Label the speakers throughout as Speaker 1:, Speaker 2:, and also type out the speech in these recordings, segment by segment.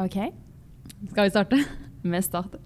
Speaker 1: OK,
Speaker 2: Skal vi starte?
Speaker 1: vi starter.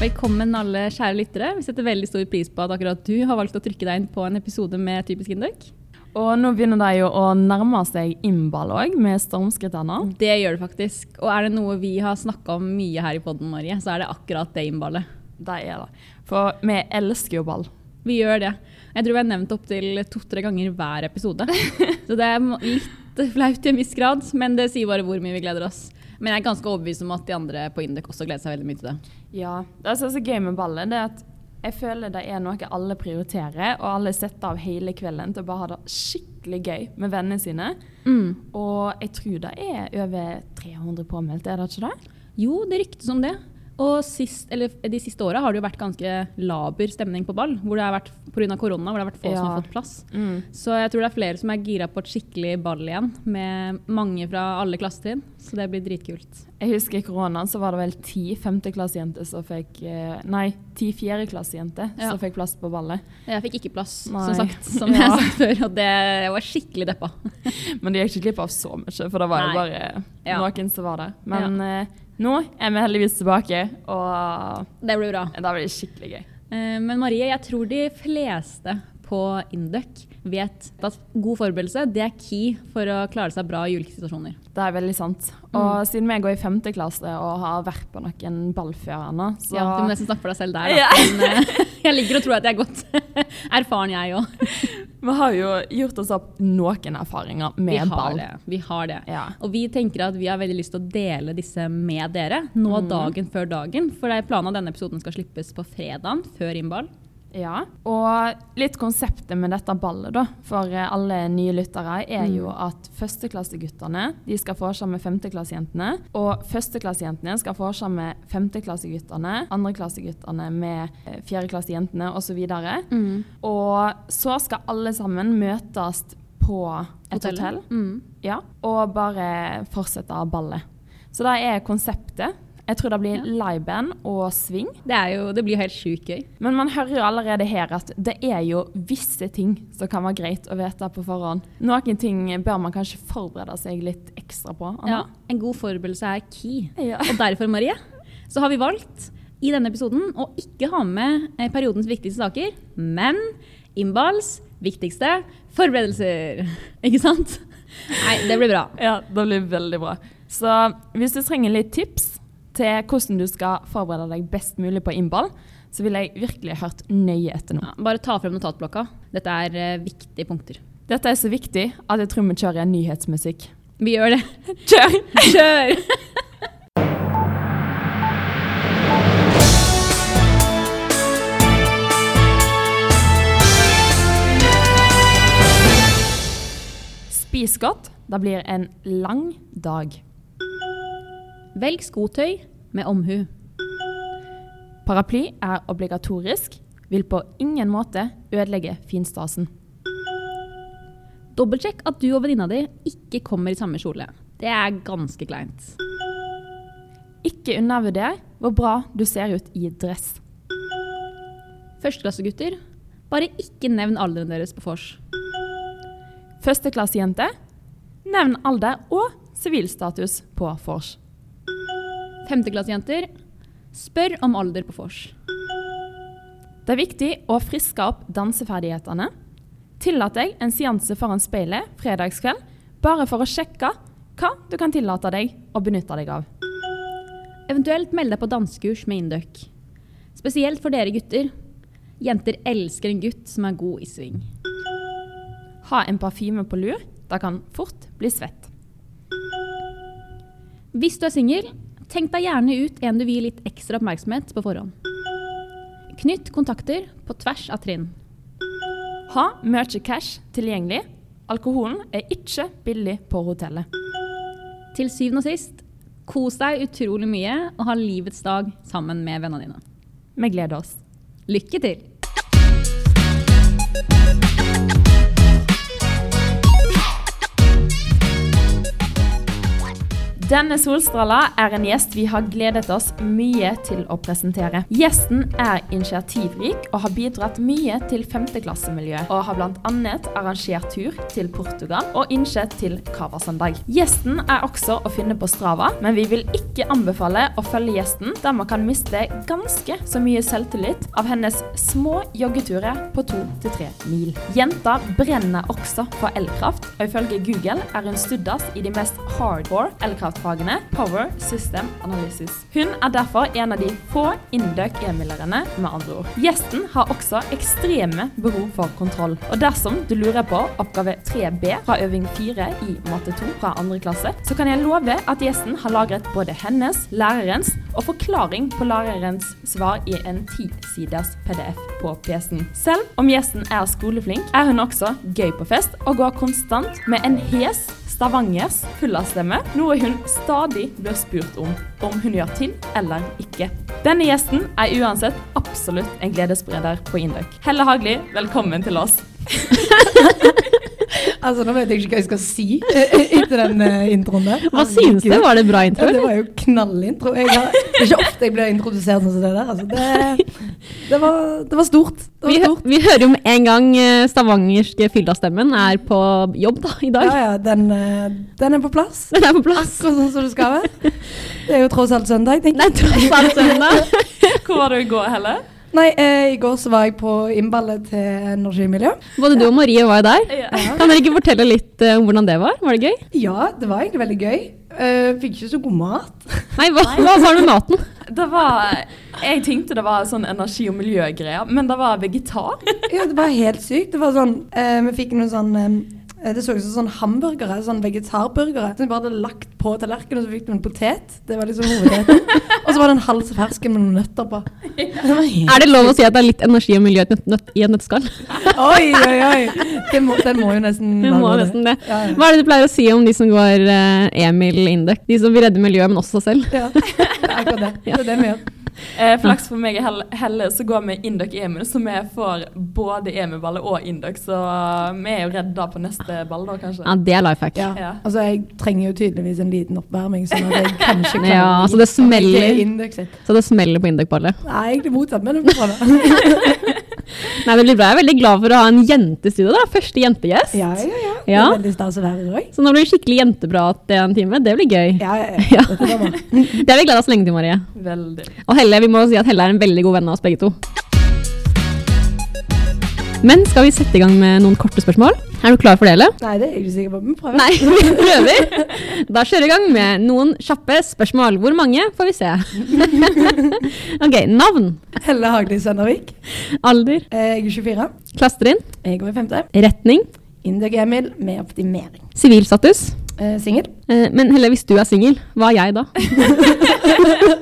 Speaker 2: Velkommen alle kjære lyttere. Vi setter veldig stor pris på at akkurat du har valgt å trykke deg inn på en episode med Typisk Induk.
Speaker 1: Og nå begynner de jo å nærme seg innball òg, med stormskrittene.
Speaker 2: Det gjør det faktisk. Og er det noe vi har snakka om mye her i podden, Marie, så er det akkurat det innballet.
Speaker 1: Det er det. For vi elsker jo ball.
Speaker 2: Vi gjør det. Jeg tror vi har nevnt opptil to-tre ganger hver episode. Så det er litt flaut til en viss grad, men det sier bare hvor mye vi gleder oss. Men jeg er ganske overbevist om at de andre på Indek også gleder seg veldig mye til det.
Speaker 1: Ja. Det som er så gøy med ballet, det er at jeg føler det er noe alle prioriterer, og alle setter av hele kvelden til å bare ha det skikkelig gøy med vennene sine. Og jeg tror det er over 300 påmeldte, er det ikke det?
Speaker 2: Jo, det ryktes om det. Og sist, eller de siste åra har det jo vært ganske laber stemning på ball. Hvor det har vært pga. korona, hvor det har vært få som har fått plass. Så jeg tror det er flere som er gira på et skikkelig ball igjen, med mange fra alle klassetrinn. Så det blir dritkult.
Speaker 1: Jeg husker i koronaen så var det vel ti femteklassejenter som fikk eh, Nei, ti fjerdeklassejenter
Speaker 2: Ja.
Speaker 1: som fikk plass på ballet.
Speaker 2: Jeg fikk ikke plass,
Speaker 1: Nei.
Speaker 2: som sagt, som jeg
Speaker 1: Ja.
Speaker 2: har sagt før. Og det, jeg var skikkelig deppa.
Speaker 1: Men de gikk ikke glipp av så mye, for det var jo bare
Speaker 2: Ja.
Speaker 1: noen som var der. Men eh, nå er vi heldigvis tilbake, og
Speaker 2: Det blir bra.
Speaker 1: da blir det skikkelig gøy.
Speaker 2: Eh, Men Marie, jeg tror de fleste på Induc vet at god forberedelse det er key for å klare seg bra i ulike situasjoner.
Speaker 1: Det er veldig sant.
Speaker 2: Mm.
Speaker 1: Og siden vi går i femte klasse og har vært på noen ball før så
Speaker 2: Ja, Du må nesten snakke for deg selv der. Da. Men, uh, jeg ligger og tror at jeg er godt erfaren, jeg òg.
Speaker 1: Vi har jo gjort oss opp noen erfaringer med
Speaker 2: vi
Speaker 1: ball.
Speaker 2: det. Vi har det.
Speaker 1: Ja.
Speaker 2: Og vi tenker at vi har veldig lyst til å dele disse med dere nå
Speaker 1: Mm.
Speaker 2: dagen før dagen. For det er planen at denne episoden skal slippes på fredagen før innball.
Speaker 1: Ja, og litt konseptet med dette ballet da, for eh, alle nye lyttere er jo
Speaker 2: Mm.
Speaker 1: at førsteklasseguttene de skal vorse med femteklassejentene, og førsteklassejentene skal vorse med femteklasseguttene, andreklasseguttene med eh, fjerdeklassejentene osv.
Speaker 2: Mm.
Speaker 1: Og så skal alle sammen møtes på et
Speaker 2: Hotellet.
Speaker 1: hotell
Speaker 2: Mm.
Speaker 1: ja, og bare fortsette ballet. Så det er konseptet. Jeg tror det blir
Speaker 2: Ja.
Speaker 1: liveband og swing.
Speaker 2: Det, er jo, det blir jo helt sjukt gøy.
Speaker 1: Men man hører jo allerede her at det er jo visse ting som kan være greit å vite på forhånd. Noen ting bør man kanskje forberede seg litt ekstra på.
Speaker 2: Ja, en god forberedelse er key.
Speaker 1: Ja.
Speaker 2: Og derfor, Marie, så har vi valgt i denne episoden å ikke ha med eh, periodens viktigste saker, men Imbals viktigste forberedelser. Ikke sant? Nei, det blir bra.
Speaker 1: ja, det blir veldig bra. Så hvis du trenger litt tips til hvordan du skal forberede deg best mulig på innball, så vil jeg virkelig hørt nøye etter nå.
Speaker 2: Ja, bare ta frem notatblokka. Dette er eh, viktige punkter.
Speaker 1: Dette er så viktig at jeg tror vi kjører nyhetsmusikk.
Speaker 2: Vi gjør det.
Speaker 1: Kjør!
Speaker 2: Kjør!
Speaker 1: Spis godt. Det blir en lang dag.
Speaker 2: Velg skotøy med omhu.
Speaker 1: Paraply er obligatorisk, vil på ingen måte ødelegge finstasen.
Speaker 2: Dobbeltsjekk at du og venninna di ikke kommer i samme kjole. Det er ganske kleint.
Speaker 1: Ikke undervurder hvor bra du ser ut i dress.
Speaker 2: Førsteklassegutter, bare ikke nevn alderen deres på vors.
Speaker 1: Førsteklassejente, nevn alder og sivilstatus på vors.
Speaker 2: Femteklassejenter, spør om alder på vors.
Speaker 1: Det er viktig å friske opp danseferdighetene. Tillat deg en seanse foran speilet fredagskveld, bare for å sjekke hva du kan tillate deg å benytte deg av.
Speaker 2: Eventuelt meld deg på dansekurs med Induc. Spesielt for dere gutter. Jenter elsker en gutt som er god i sving.
Speaker 1: Ha en parfyme på lur. Det kan fort bli svett.
Speaker 2: Hvis du er singel, tenk deg gjerne ut en du vil litt ekstra oppmerksomhet på forhånd. Knytt kontakter på tvers av trinn.
Speaker 1: Ha mye cash tilgjengelig. Alkoholen er ikke billig på hotellet.
Speaker 2: Til syvende og sist, kos deg utrolig mye og ha livets dag sammen med vennene dine.
Speaker 1: Vi gleder oss.
Speaker 2: Lykke til!
Speaker 1: Denne Solstråla er en gjest vi har gledet oss mye til å presentere. Gjesten er initiativrik og har bidratt mye til femteklassemiljøet, og har bl.a. arrangert tur til Portugal og innsett til Cava-søndag. Gjesten er også å finne på Strava, men vi vil ikke anbefale å følge gjesten, der man kan miste ganske så mye selvtillit av hennes små joggeturer på to til tre mil. Jenta brenner også for elkraft, og ifølge Google er hun studdas i de mest hardcore elkraftfagene Power System Analysis. Hun er derfor en av de få innendøk e-millerne, med andre ord. Gjesten har også ekstreme behov for kontroll, og dersom du lurer på oppgave 3B fra øving 4 i matte 2 fra andre klasse, så kan jeg love at gjesten har lagret både hennes, lærerens og forklaring på lærerens svar i en tisiders PDF på PC-en. Selv om gjesten er skoleflink, er hun også gøy på fest og går konstant med en hes Stavangers fullastemme, noe hun stadig blir spurt om om hun gjør til eller ikke. Denne gjesten er uansett absolutt en gledesspreder på Indøk. Helle Hagli, velkommen til oss.
Speaker 3: Altså, Nå vet jeg ikke hva jeg skal si eh, etter den uh, introen der.
Speaker 2: Hva synes du? Var det bra intro?
Speaker 3: Ja, det var jo knallintro. Jeg har, det er ikke ofte jeg blir introdusert sånn som det der. Altså, det, det, var, det, var, stort. Det var
Speaker 2: vi,
Speaker 3: stort.
Speaker 2: vi, hører jo med en gang stavangerske Fylla-stemmen er på jobb da, i dag.
Speaker 3: Ja, ja, den, den, er på plass.
Speaker 2: Den er på plass.
Speaker 3: Akkurat sånn som det skal være. Det er jo tross alt søndag.
Speaker 2: Det er tross alt søndag.
Speaker 1: Hvor var du i går, Helle?
Speaker 3: Nei, eh, I går så var jeg på innballet til Energimiljø.
Speaker 2: Både du og Marie var jo der. Ja. Kan dere ikke fortelle litt uh, om hvordan det var? Var det gøy?
Speaker 3: Ja, det var egentlig veldig gøy. Uh, fikk ikke så god mat.
Speaker 2: Nei, Hva, hva var det med maten?
Speaker 1: Det var, Jeg tenkte det var sånn energi- og miljøgreier, men det var vegetar.
Speaker 3: ja, det var helt sykt. Det var sånn, uh, Vi fikk noe sånn um, det så ut som sånn hamburgere, sånn vegetarburgere. Som vi bare hadde lagt på tallerkenen, og så fikk du en potet. Det var liksom hovedretten. og så var det en halv fersken med noen nøtter på.
Speaker 2: Er det lov å si at det er litt energi og miljø i et nøtteskall?
Speaker 3: oi, oi, oi! Den må, den må jo nesten
Speaker 2: Den må nesten det. Ja, ja. Hva er det du pleier å si om de som går uh, Emil Indek? De som vil redde miljøet, men også seg selv?
Speaker 3: Ja, det er akkurat det. Det er det vi gjør.
Speaker 1: Eh, flaks for meg og Helle, så går vi Indok Emil, så vi får både Emil-ballet og Indok. Så vi er jo redda på neste ball, da, kanskje.
Speaker 2: Ja, det er life hack.
Speaker 3: Ja. ja. Altså, jeg trenger jo tydeligvis en liten oppvarming, sånn at jeg kanskje kan
Speaker 2: ja, så det smeller, så det smeller på Indok-ballet?
Speaker 3: Nei, egentlig motsatt, men det blir bra.
Speaker 2: Nei, det blir bra. Jeg er veldig glad for å ha en jentestudio. da. Første jentegjest.
Speaker 3: Ja, ja, ja. Det er veldig stas å være her òg.
Speaker 2: Så nå blir det skikkelig jenteprat en time. Det blir gøy.
Speaker 3: Ja, ja, ja. Det,
Speaker 2: har vi gleda oss lenge til, Marie.
Speaker 1: Veldig.
Speaker 2: Og Helle, vi må si at Helle er en veldig god venn av oss begge to. Men skal vi sette i gang med noen korte spørsmål? Er du klar for det, eller?
Speaker 3: Nei, det er jeg ikke sikker på. Vi prøver.
Speaker 2: Nei, vi prøver. Da kjører vi i gang med noen kjappe spørsmål. Hvor mange får vi se? ok, Navn?
Speaker 3: Helle Hagli Søndervik.
Speaker 2: Alder?
Speaker 3: Jeg er 24.
Speaker 2: Klassetrinn?
Speaker 3: Jeg går i femte.
Speaker 2: Retning?
Speaker 3: Indek Emil med optimering.
Speaker 2: Sivilstatus?
Speaker 3: Eh, singel.
Speaker 2: Eh, men Helle, hvis du er singel, hva er jeg da?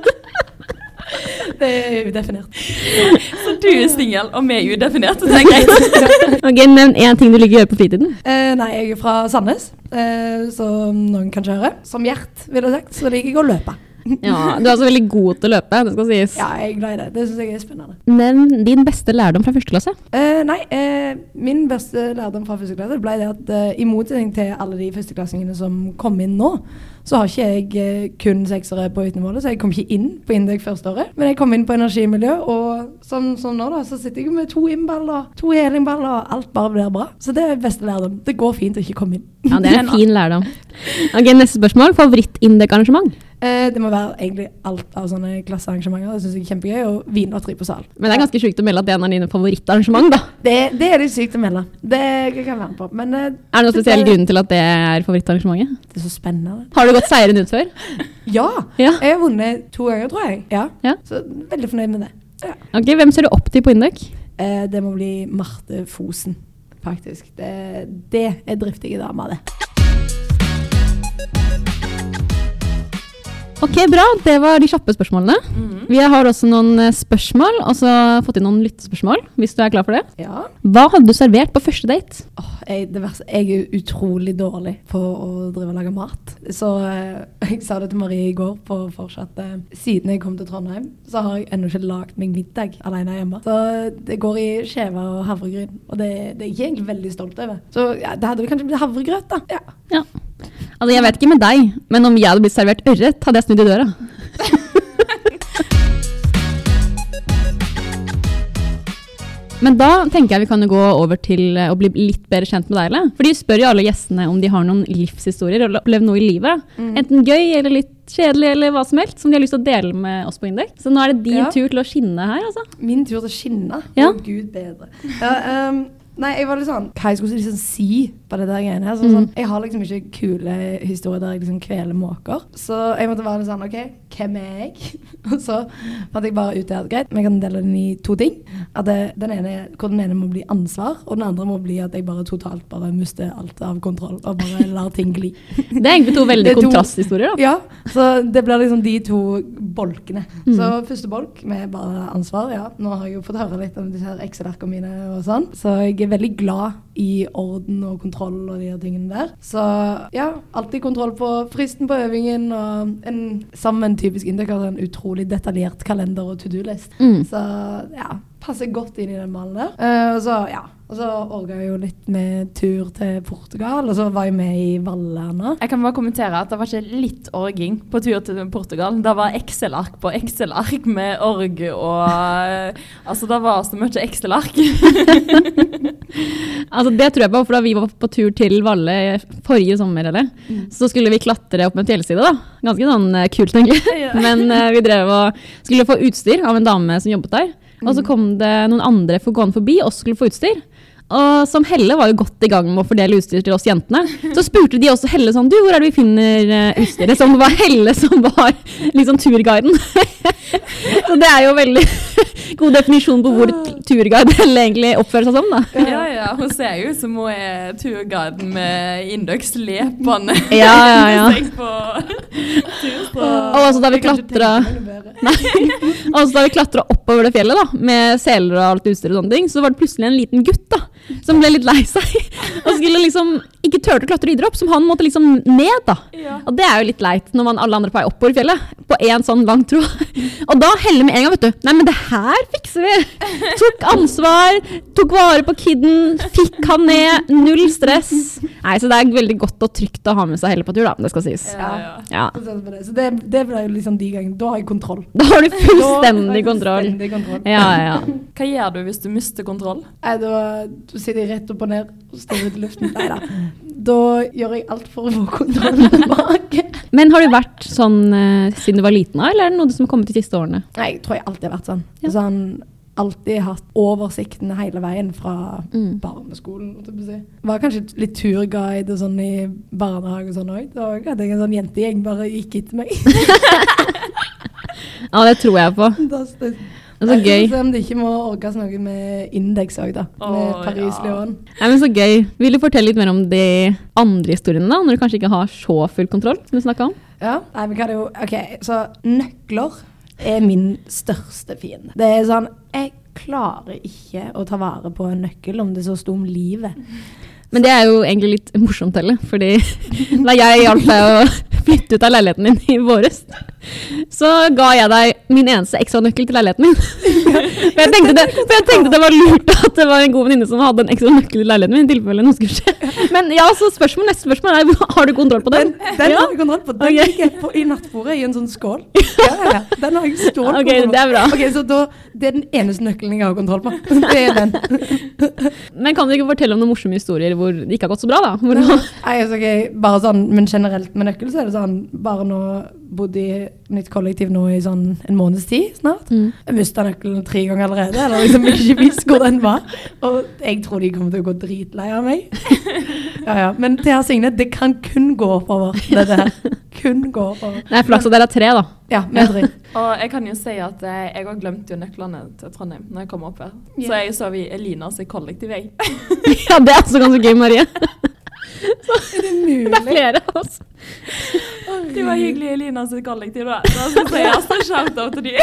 Speaker 3: Det er udefinert.
Speaker 1: Så du er singel, og vi er udefinert. Det er greit.
Speaker 2: ok, Nevn én ting du liker å gjøre på fritiden.
Speaker 3: Eh, nei, jeg er fra Sandnes, eh, som noen kan kjøre. Som Gjert, ville sagt, så liker jeg å løpe.
Speaker 2: ja, Du er altså veldig god til å løpe, det skal sies.
Speaker 3: Ja, jeg er glad i det. Det syns jeg er spennende.
Speaker 2: Nevn din beste lærdom fra første klasse.
Speaker 3: Uh, nei, uh, min beste lærdom fra første klasse ble det at uh, i motsetning til alle de førsteklassingene som kom inn nå, så har ikke jeg kun seksere på utenmålet, så jeg kom ikke inn på Indek første året. Men jeg kom inn på energimiljø, og som, som nå, da, så sitter jeg med to innballer, to helingballer, og alt bare blir bra. Så det er beste lærdom. Det går fint å ikke komme inn.
Speaker 2: Ja, det er en fin lærdom. Ok, Neste spørsmål. Favoritt-Indek-arrangement?
Speaker 3: Eh, det må være egentlig alt av sånne klassearrangementer. Det syns jeg er kjempegøy. Og vinlotteri på sal.
Speaker 2: Men det er ganske sjukt å melde at det er en av dine favorittarrangement, da.
Speaker 3: Det, det er litt sykt å melde. Det kan jeg være med på. Men, eh,
Speaker 2: er det noen spesiell grunn til at det er favorittarrangementet?
Speaker 3: Det er så spennende.
Speaker 2: Har du gått seieren ut før?
Speaker 3: ja.
Speaker 2: ja.
Speaker 3: Jeg har vunnet to ganger, tror jeg. Ja.
Speaker 2: ja.
Speaker 3: Så veldig fornøyd med det. Ja.
Speaker 2: Ok, Hvem ser du opp til på Indøk?
Speaker 3: Eh, det må bli Marte Fosen, faktisk. Det, det er driftige damer, det.
Speaker 2: Ok, bra. Det var de kjappe spørsmålene. Mm. Vi har også noen eh, spørsmål, og så fått inn noen lyttespørsmål, hvis du er klar for det.
Speaker 3: Ja.
Speaker 2: Hva hadde du servert på første date?
Speaker 3: Oh, jeg, verste, jeg, er utrolig dårlig på å drive og lage mat. Så eh, jeg sa det til Marie i går på fortsatt Siden jeg kom til Trondheim, så har jeg ennå ikke lagd meg middag alene hjemme. Så det går i skjever og havregryn, og det, det er jeg egentlig veldig stolt over. Så ja, det hadde kanskje blitt havregrøt, da. Ja.
Speaker 2: ja. Altså, jeg vet ikke med deg, men om jeg hadde blitt servert ørret, hadde jeg snudd i døra. Men da tenker jeg vi kan gå over til eh, å bli litt bedre kjent med deg, Eller? For de spør jo alle gjestene om de har noen livshistorier eller opplevd noe i livet. Enten gøy eller litt kjedelig eller hva som helst, som de har lyst til å dele med oss på Indek. Så nå er det din
Speaker 3: Ja.
Speaker 2: tur til å skinne her, altså.
Speaker 3: Min tur til å skinne.
Speaker 2: Ja.
Speaker 3: Å, Gud bedre. Ja, ehm, nei, jeg var litt sånn Hva jeg skulle liksom si på det der greiene her. Så,
Speaker 2: Mm.
Speaker 3: sånn, jeg har liksom ikke kule historier der jeg liksom kveler måker. Så jeg måtte være litt sånn OK, hvem er jeg? Og så fant jeg bare ut det at greit, vi kan dele den i to ting. At det, den ene, hvor den ene må bli ansvar, og den andre må bli at jeg bare totalt bare mister alt av kontroll og bare lar ting gli.
Speaker 2: Det er egentlig to veldig
Speaker 3: to-
Speaker 2: kontrasthistorier, da.
Speaker 3: Ja, så det blir liksom de to bolkene.
Speaker 2: Mm.
Speaker 3: Så første bolk med bare ansvar, ja. Nå har jeg jo fått høre litt om disse her Excel-arkene mine og sånn, så jeg er veldig glad i orden og kontroll og de her tingene der. Så ja, alltid kontroll på fristen på øvingen og en, sammen en typisk har en utrolig detaljert kalender og to do-list.
Speaker 2: Mm.
Speaker 3: Så ja, passer godt inn i den malen der. Uh, og så ja, og så orga jeg jo litt med tur til Portugal, og så var jeg med i Vallerna.
Speaker 1: Jeg kan bare kommentere at det var ikke litt orging på tur til Portugal. Det var Excel-ark på Excel-ark med org og eh, Altså, det var så mye Excel-ark.
Speaker 2: Altså Det tror jeg på, for da vi var på tur til Valle forrige sommer, eller, så skulle vi klatre opp en fjellside. da. Ganske sånn eh, kult, egentlig. Men uh, vi drev og skulle få utstyr av en dame som jobbet der. Og så kom det noen andre for gående forbi og skulle få utstyr. Og som Helle var jo godt i gang med å fordele utstyr til oss jentene. Så spurte de også Helle sånn Du, hvor er det vi finner eh, utstyret? Som det var Helle som var liksom turguiden. så det er jo veldig god definisjon på hvor turguide Helle egentlig oppfører seg som, da.
Speaker 1: Ja, ja. Hun ser jo ut som hun er turguiden med Indux lepende
Speaker 2: Ja, ja, ja.
Speaker 1: på tur. Så.
Speaker 2: Og altså da vi klatra altså da vi klatra oppover det fjellet, da, med seler og alt utstyret og sånne ting, så var det plutselig en liten gutt da, som ble litt lei seg. Og skulle liksom ikke turte å klatre videre opp, som han måtte liksom ned, da.
Speaker 1: Ja.
Speaker 2: Og det er jo litt leit når man alle andre er på vei oppover fjellet, på en sånn lang tråd. Og da heller med en gang, vet du. Nei, men det her fikser vi! Tok ansvar, tok vare på kidden, fikk han ned, null stress. Nei, så det er veldig godt og trygt å ha med seg hele på tur, da. Det skal sies.
Speaker 1: Ja, ja.
Speaker 3: Så det. Det, ble jo liksom de gangene. Da har jeg kontroll.
Speaker 2: Da har du
Speaker 3: Da har
Speaker 2: fullstendig kontroll.
Speaker 3: fullstendig
Speaker 2: ja, ja.
Speaker 1: Hva gjør du hvis du mister kontroll?
Speaker 3: Nei, da, da sitter rett opp og ned og står ut i luften. Nei da. Da gjør jeg alt for å få kontrollen tilbake.
Speaker 2: Men har du vært sånn eh, siden du var liten, eller er det noe som har kommet de siste årene?
Speaker 3: Nei, jeg tror jeg alltid har vært sånn.
Speaker 2: Ja.
Speaker 3: Sånn alltid hatt oversikten hele veien fra
Speaker 2: Mm.
Speaker 3: barneskolen. jeg. Var kanskje litt turguide og sånn i barnehage og sånn òg. Da hadde jeg en sånn jentegjeng bare gikk etter meg.
Speaker 2: Ja, det tror jeg på.
Speaker 3: Det,
Speaker 2: er så gøy.
Speaker 3: se om det ikke må orkes noe med indeks òg, da. Med
Speaker 1: Å,
Speaker 3: Paris-Leon.
Speaker 2: Nei, men så gøy. Vil du fortelle litt mer om de andre historiene, da? Når du kanskje ikke har så full kontroll, som du snakka om?
Speaker 3: Ja, nei, vi kan jo OK, så nøkler er min største fiende. Det er sånn Jeg klarer ikke å ta vare på en nøkkel om det så sto om livet.
Speaker 2: Men det er jo egentlig litt morsomt heller, fordi da jeg hjalp deg å flytte ut av leiligheten din i våres, så ga jeg deg min eneste ekstra nøkkel til leiligheten min. For jeg tenkte det, for jeg tenkte det var lurt at det var en god venninne som hadde en ekstra nøkkel til leiligheten min i tilfelle noe skulle skje. Men ja, så spørsmål, neste spørsmål er har du kontroll på den?
Speaker 3: Den, den
Speaker 2: Ja.
Speaker 3: har jeg kontroll på. Den
Speaker 2: okay.
Speaker 3: ligger på, i nattbordet i en sånn skål. Ja, ja. Den har jeg stål
Speaker 2: Ok, det er bra.
Speaker 3: Ok, så da, Det er den eneste nøkkelen jeg har kontroll på. Det er den.
Speaker 2: Men kan du ikke fortelle om noen morsomme historier hvor det ikke har gått så bra, da? Hvor,
Speaker 3: Nei, altså, ok, bare sånn, Men generelt med nøkkel så er det sånn Bare nå bodde i nytt kollektiv nå i sånn en måneds tid snart.
Speaker 2: Mm.
Speaker 3: Jeg mista nøkkelen tre ganger allerede, eller liksom ikke visst hvor den var. Og jeg tror de kommer til å gå dritlei av meg. Ja, ja. Men til her Signe, det kan kun gå oppover, dette her. Kun gå oppover.
Speaker 2: Det er flaks at dere er tre, da.
Speaker 3: Ja, med.
Speaker 1: Og jeg kan jo si at eh, jeg har glemt jo nøklene til Trondheim når jeg kom opp her. Så
Speaker 3: Ja.
Speaker 1: jeg sov i Elinas kollektiv, jeg.
Speaker 2: Ja, det er altså ganske gøy, Marie.
Speaker 3: Er det mulig?
Speaker 2: Det er flere av oss.
Speaker 1: Det var hyggelig i sitt kollektiv, da. Så jeg skal si altså shout-out til de.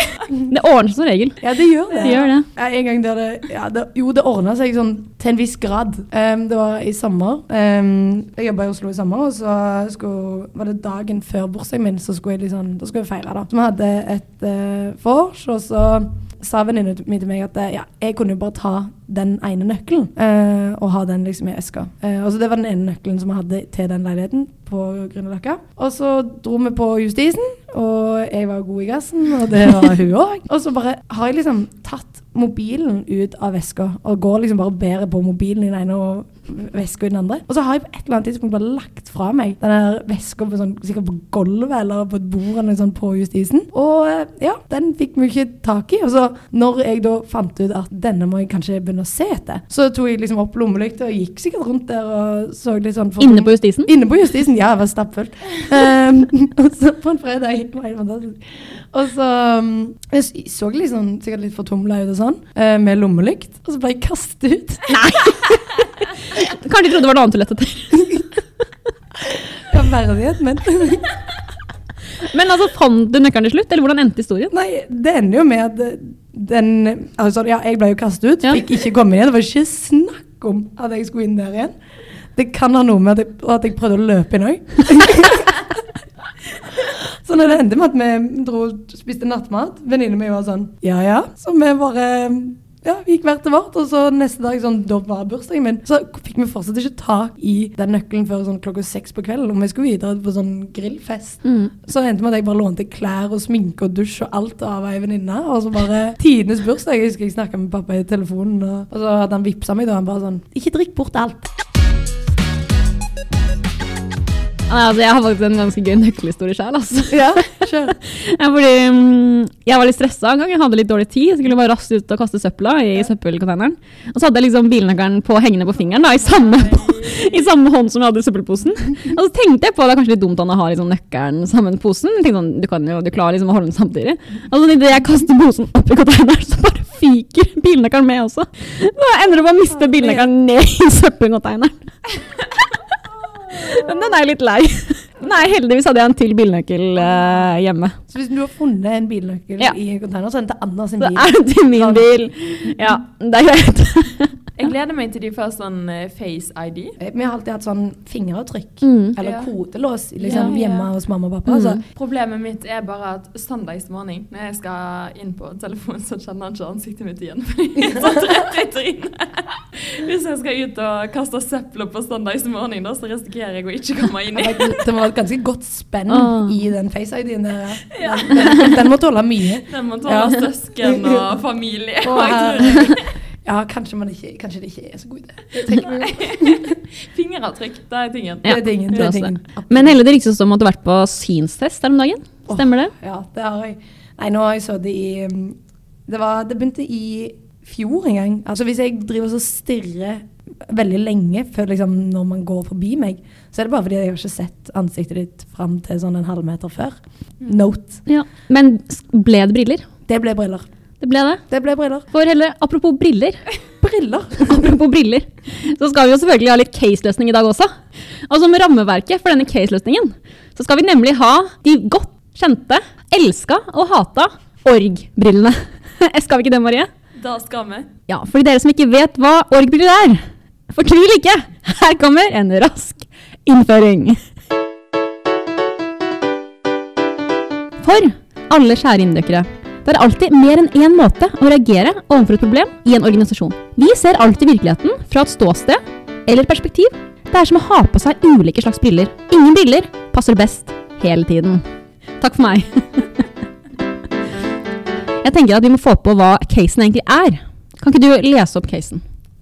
Speaker 2: Det ordner seg som regel.
Speaker 3: Ja, det gjør det.
Speaker 2: Det gjør det.
Speaker 3: Ja, en gang der det, ja, det Jo, det ordna seg sånn til en viss grad. Um, det var i sommer. Um, jeg jobba i Oslo i sommer, og så skulle, var det dagen før bursdagen min, så skulle jeg liksom, da skulle jeg feire. da. Så vi hadde et uh, vors, og så sa venninna mi til meg at eh, ja, jeg kunne jo bare ta den ene nøkkelen, eh, og ha den liksom i eska. Eh, og så Det var den ene nøkkelen som vi hadde til den leiligheten på Grünerløkka. Og så dro vi på Justisen, og jeg var god i gassen, og det var hun òg. Og så bare har jeg liksom tatt mobilen ut av veska, og går liksom bare og bærer på mobilen i den ene og veska i den andre. Og så har jeg på et eller annet tidspunkt bare lagt fra meg den der veska på sånn, sikkert på gulvet eller på et bord eller sånn på Justisen. Og eh, ja, den fikk vi ikke tak i. Og så når jeg da fant ut at denne må jeg kanskje begynne å se etter, så tok jeg liksom opp lommelykta og gikk sikkert rundt der og så litt sånn
Speaker 2: Inne på justisen?
Speaker 3: Inne på justisen, ja, jeg var stappfullt. Um, og så på en fredag det var helt fantastisk. Og så um, Jeg så litt liksom, sikkert litt fortumla ut og sånn, eh, med lommelykt. Og så ble jeg kastet ut. Nei!
Speaker 2: Kanskje de trodde det var noe annet du lette etter.
Speaker 3: Ja, verdighet, men
Speaker 2: Men altså, fant du nøkkelen til slutt, eller hvordan endte historien?
Speaker 3: Nei, det ender jo med at eh, den Altså, ja, jeg ble jo kastet ut,
Speaker 2: Ja.
Speaker 3: fikk ikke komme inn igjen. Det var ikke snakk om at jeg skulle inn der igjen. Det kan ha noe med at jeg, at jeg prøvde å løpe inn òg. Så når det endte med at vi dro spiste nattmat, venninnen min var sånn ja ja. Så vi bare ja, vi gikk hvert til vårt. Og så neste dag, sånn, da var bursdagen min, så fikk vi fortsatt ikke tak i den nøkkelen før sånn klokka seks på kvelden. Og vi skulle videre på sånn grillfest. Så det endte med at jeg bare lånte klær og sminke og dusj og alt av ei venninne. Og så bare tidenes bursdag. Jeg husker jeg snakka med pappa i telefonen, og, og så hadde han vippsa meg da. Han bare sånn Ikke drikk bort alt.
Speaker 2: Altså, jeg har faktisk en ganske gøy nøkkelhistorie sjøl. Altså.
Speaker 3: Ja,
Speaker 2: sure. Fordi mm, Jeg var litt stressa en gang. Jeg hadde litt dårlig tid. Jeg skulle bare raskt ut og kaste søpla i søppelcontaineren. Og så hadde jeg liksom bilnøkkelen på hengende på fingeren da, i samme, i samme hånd som jeg hadde søppelposen. Og så tenkte jeg på det er kanskje litt dumt å har liksom nøkkelen sammen med posen. Jeg tenkte sånn, Du kan jo, du klarer liksom å holde den samtidig. Og så idet jeg kaster posen opp i containeren, så bare fyker bilnøkkelen med også. Så jeg ender opp med å miste bilnøkkelen ned i søppelcontaineren. Men den er jeg litt lei. Nei, heldigvis hadde jeg en til bilnøkkel eh, hjemme.
Speaker 3: Så hvis du har funnet en bilnøkkel
Speaker 2: Ja.
Speaker 3: i en container, så er den til Anna sin
Speaker 2: Så
Speaker 3: bil.
Speaker 2: er det til min bil. Ja, det er greit.
Speaker 1: Jeg gleder meg til de får sånn eh, Face ID.
Speaker 3: Eh, Vi har alltid hatt sånn fingeravtrykk,
Speaker 2: Mm.
Speaker 3: eller
Speaker 1: Ja.
Speaker 3: kodelås, liksom
Speaker 1: Ja, ja.
Speaker 3: hjemme hos mamma og pappa. Altså.
Speaker 1: Problemet mitt er bare at søndagsmorgen, når jeg skal inn på telefonen, så kjenner han ikke ansiktet mitt igjen. Fordi jeg er så trett i trynet. Hvis jeg skal ut og kaste søpla på søndagsmorgen, da, så risikerer jeg å ikke komme inn i.
Speaker 3: Det var et ganske godt spenn
Speaker 2: oh.
Speaker 3: i den face-ID-en der. ja. Den, den, den må tåle mye.
Speaker 1: Den må tåle
Speaker 3: Ja.
Speaker 1: søsken og familie.
Speaker 3: Og
Speaker 1: tror
Speaker 3: Ja, kanskje, man ikke, kanskje det ikke er så god idé.
Speaker 1: Fingeravtrykk, det er tingen.
Speaker 3: Det er tingen. Det er tingen.
Speaker 2: Men Helle, det ryktes om at du har vært på synstest her om dagen. Stemmer det?
Speaker 3: Ja, det har jeg. Nei, nå har jeg sittet i um, det, var, det begynte i fjor engang. Altså Hvis jeg driver og stirrer veldig lenge før liksom, når man går forbi meg, så er det bare fordi jeg har ikke sett ansiktet ditt fram til sånn en halvmeter før. Note.
Speaker 2: Ja. Men ble det briller?
Speaker 3: Det ble briller.
Speaker 2: Det ble det.
Speaker 3: Det ble briller.
Speaker 2: For heller, apropos briller,
Speaker 3: Briller!
Speaker 2: apropos briller, så skal vi jo selvfølgelig ha litt case-løsning i dag også. Og som rammeverket for denne case-løsningen, så skal vi nemlig ha de godt kjente, elska og hata org-brillene. skal vi ikke det, Marie?
Speaker 1: Da skal vi.
Speaker 2: Ja, for dere som ikke vet hva org-briller er, fortvil ikke. Her kommer en rask innføring. For alle kjære inndøkkere, det er alltid mer enn én måte å reagere overfor et problem i en organisasjon. Vi ser alltid virkeligheten fra et ståsted eller perspektiv. Det er som å ha på seg ulike slags briller. Ingen briller passer best hele tiden. Takk for meg. Jeg tenker at vi må få på hva casen egentlig er. Kan ikke du lese opp casen?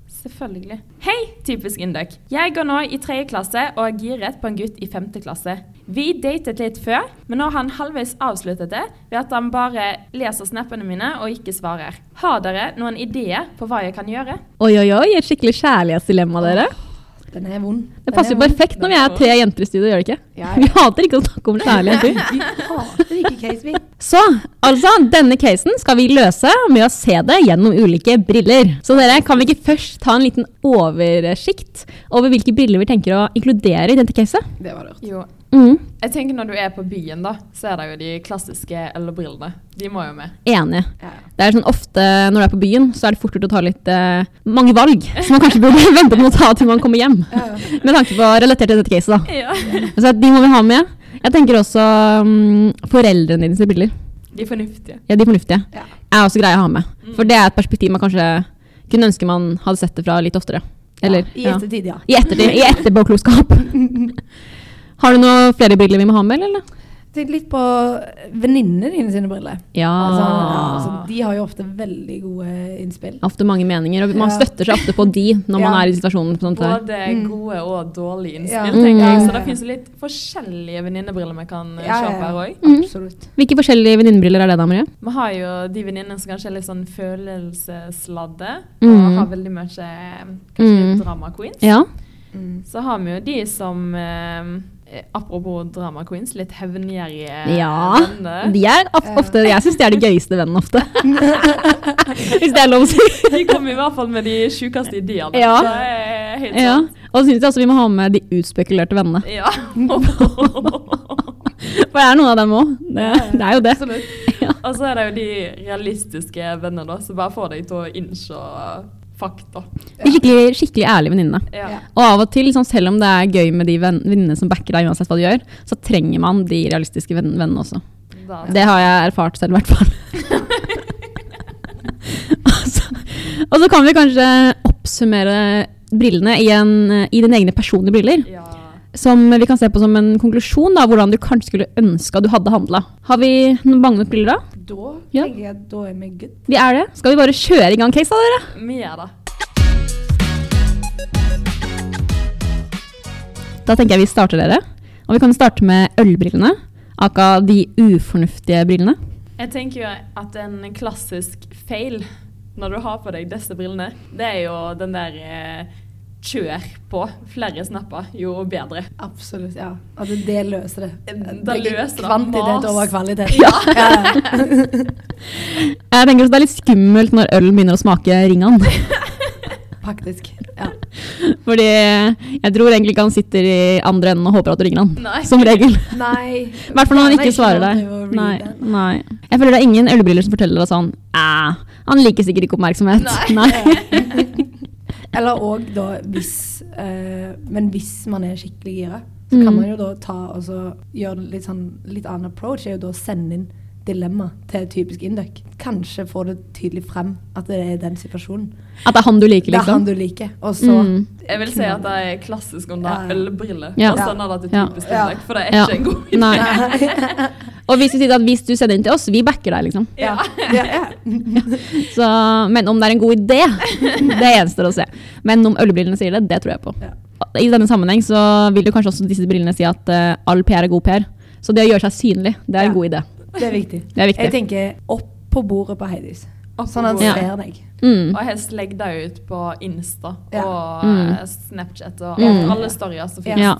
Speaker 1: Selvfølgelig. Hei, typisk Induk. Jeg går nå i tredje klasse og er giret på en gutt i femte klasse. Vi datet litt før, men nå har han halvveis avsluttet det ved at han bare leser snappene mine og ikke svarer. Har dere noen ideer på hva jeg kan gjøre?
Speaker 2: Oi, oi, oi, et skikkelig kjærlighetsdilemma, dere.
Speaker 3: Den er vond.
Speaker 2: Det passer jo perfekt når vi er tre jenter i studio, gjør det ikke?
Speaker 3: Ja,
Speaker 2: Vi hater ikke å snakke om kjærlighet. jenter.
Speaker 3: Vi hater ikke case, vi.
Speaker 2: Så, altså, denne casen skal vi løse med å se det gjennom ulike briller. Så dere, kan vi ikke først ta en liten oversikt over hvilke briller vi tenker å inkludere i dette caset?
Speaker 3: Det var lurt.
Speaker 1: Jo,
Speaker 2: Mm,
Speaker 1: jeg tenker når du er på byen, da, så er det jo de klassiske ølbrillene. De må jo med.
Speaker 2: enig.
Speaker 3: Ja.
Speaker 2: Det er sånn ofte når du er på byen, så er det fort gjort å ta litt eh, mange valg som man kanskje burde vente med å ta til man kommer hjem.
Speaker 3: Ja.
Speaker 2: Med tanke på relatert til dette caset, da.
Speaker 1: Ja.
Speaker 2: Så de må vi ha med. Jeg tenker også um, foreldrene dine sine briller.
Speaker 1: De fornuftige.
Speaker 2: Ja, de fornuftige.
Speaker 3: Ja.
Speaker 2: Er også greie å ha med. For det er et perspektiv man kanskje kunne ønske man hadde sett det fra litt oftere. Eller,
Speaker 3: I
Speaker 2: ja.
Speaker 3: ettertid, ja.
Speaker 2: I ettertid. I etterpåklokskap. Har du noen flere briller vi må ha med, eller?
Speaker 3: Tenk litt på venninnene dine sine briller.
Speaker 2: Ja.
Speaker 3: Altså, altså, de har jo ofte veldig gode innspill.
Speaker 2: Ofte mange meninger, og man
Speaker 3: Ja.
Speaker 2: støtter seg ofte på de når man er i situasjonen. På.
Speaker 1: Både
Speaker 3: Mm.
Speaker 1: gode og dårlige innspill,
Speaker 3: Ja.
Speaker 1: tenker
Speaker 2: Mm.
Speaker 1: jeg. Så det fins litt forskjellige venninnebriller vi kan kjøpe
Speaker 3: Ja, ja,
Speaker 1: på her òg.
Speaker 3: Mm.
Speaker 2: Hvilke forskjellige venninnebriller er det da, Marie?
Speaker 1: Vi har jo de venninnene som kanskje er litt sånn følelsesladde,
Speaker 2: Mm.
Speaker 1: og har veldig mye eh, kanskje
Speaker 2: Mm.
Speaker 1: drama queens.
Speaker 2: Ja.
Speaker 3: Mm.
Speaker 1: Så har vi jo de som eh, Apropos drama queens, litt hevngjerrige
Speaker 2: Ja.
Speaker 1: venner.
Speaker 2: De er
Speaker 3: Ja.
Speaker 2: ofte, jeg syns de er de gøyeste vennene ofte. Hvis det er lov å si.
Speaker 1: De kommer i hvert fall med de sjukeste ideene.
Speaker 2: Ja.
Speaker 1: Er
Speaker 2: Ja. Og så syns jeg også vi må ha med de utspekulerte vennene.
Speaker 1: Ja.
Speaker 2: For det er noen av dem òg. Det, det er jo det.
Speaker 1: Absolutt. Og så er det jo de realistiske vennene, da, som bare får deg til å innse fakta.
Speaker 2: De skikkelig, skikkelig ærlige venninne.
Speaker 1: Ja.
Speaker 3: Ja.
Speaker 2: Og av og til, sånn, selv om det er gøy med de venn- venninnene som backer deg uansett hva du gjør, så trenger man de realistiske venn- vennene også.
Speaker 1: Da,
Speaker 2: Det har jeg erfart selv, i hvert fall. og, så, og så kan vi kanskje oppsummere brillene i, en, i dine egne personlige briller.
Speaker 1: ja.
Speaker 2: Som vi kan se på som en konklusjon, da, hvordan du kanskje skulle ønske at du hadde handla. Har vi noen bange briller da?
Speaker 3: Da
Speaker 2: Ja.
Speaker 3: tenker jeg da er vi good.
Speaker 2: Vi er det. Skal vi bare kjøre i gang case, da, dere?
Speaker 1: Vi gjør det.
Speaker 2: Da tenker jeg vi starter dere. Og vi kan starte med ølbrillene. Aka de ufornuftige brillene.
Speaker 1: Jeg tenker jo at en klassisk feil når du har på deg disse brillene, det er jo den der eh, kjør på flere snapper, jo bedre.
Speaker 3: Absolutt, ja. At det løser det.
Speaker 1: Det
Speaker 3: Det er
Speaker 1: løser det.
Speaker 3: Kvantitet
Speaker 1: Mas.
Speaker 3: over kvalitet. Ja.
Speaker 2: Jeg tenker også Det er litt skummelt når øl begynner å smake ringene.
Speaker 3: Faktisk. Ja.
Speaker 2: Fordi jeg tror egentlig ikke han sitter i andre enden og håper at du ringer han.
Speaker 1: Nei.
Speaker 2: Som regel.
Speaker 3: Nei.
Speaker 2: I hvert fall når han ikke svarer deg. Nei, nei. Jeg føler det er ingen ølbriller som forteller deg sånn Æh, han liker sikkert ikke oppmerksomhet.
Speaker 1: Nei.
Speaker 3: Eller òg da hvis eh, Men hvis man er skikkelig gira, så kan
Speaker 2: Mm.
Speaker 3: man jo da ta og så gjøre litt sånn litt annen approach. er jo da å sende inn dilemma til typisk Induc. Kanskje få det tydelig frem at det er den situasjonen.
Speaker 2: At det er han du liker,
Speaker 3: Det er han
Speaker 2: liksom.
Speaker 3: du liker. Og så
Speaker 2: Mm.
Speaker 1: Jeg vil si at det er klassisk om det er ølbriller.
Speaker 2: Ja.
Speaker 1: Og sånn er det til typisk
Speaker 3: Ja.
Speaker 1: Induc, for det er
Speaker 2: Ja.
Speaker 1: ikke en god idé.
Speaker 2: Nei. Og hvis, du sier at hvis du sender inn til oss, vi backer deg, liksom.
Speaker 3: Ja. ja, ja.
Speaker 2: Så, men om det er en god idé, det gjenstår å se. Men om ølbrillene sier det, det tror jeg på.
Speaker 3: Ja.
Speaker 2: I denne sammenheng så vil jo kanskje også disse brillene si at uh, all PR er god PR. Så det å gjøre seg synlig, det er
Speaker 3: Ja.
Speaker 2: en god idé.
Speaker 3: Det er viktig.
Speaker 2: Det er viktig.
Speaker 3: Jeg tenker opp på bordet på Heidis. Sånn at han ser deg.
Speaker 2: Mm.
Speaker 1: Og helst legg deg ut på Insta
Speaker 3: Ja.
Speaker 1: og
Speaker 2: Mm.
Speaker 1: eh, Snapchat og
Speaker 2: Mm.
Speaker 1: alle storyer som finnes.
Speaker 2: Ja.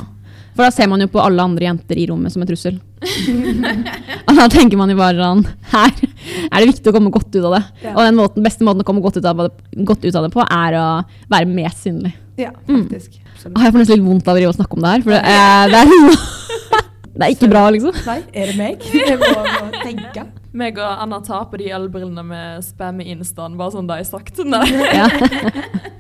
Speaker 2: For da ser man jo på alle andre jenter i rommet som en trussel. og da tenker man jo bare sånn Her er det viktig å komme godt ut av det.
Speaker 3: Ja.
Speaker 2: Og den måten, beste måten å komme godt ut, av det, godt ut av det på, er å være mest synlig.
Speaker 3: Ja,
Speaker 2: Mm.
Speaker 3: faktisk.
Speaker 2: Mm. Jeg får nesten litt vondt av å snakke om det her, for det er, det er, det er ikke bra, liksom.
Speaker 3: Nei, er det meg? Jeg må, må tenke.
Speaker 1: Meg og Anna tar på de ølbrillene med spam i instaen, bare sånn det er sagt. Nei.
Speaker 2: Ja.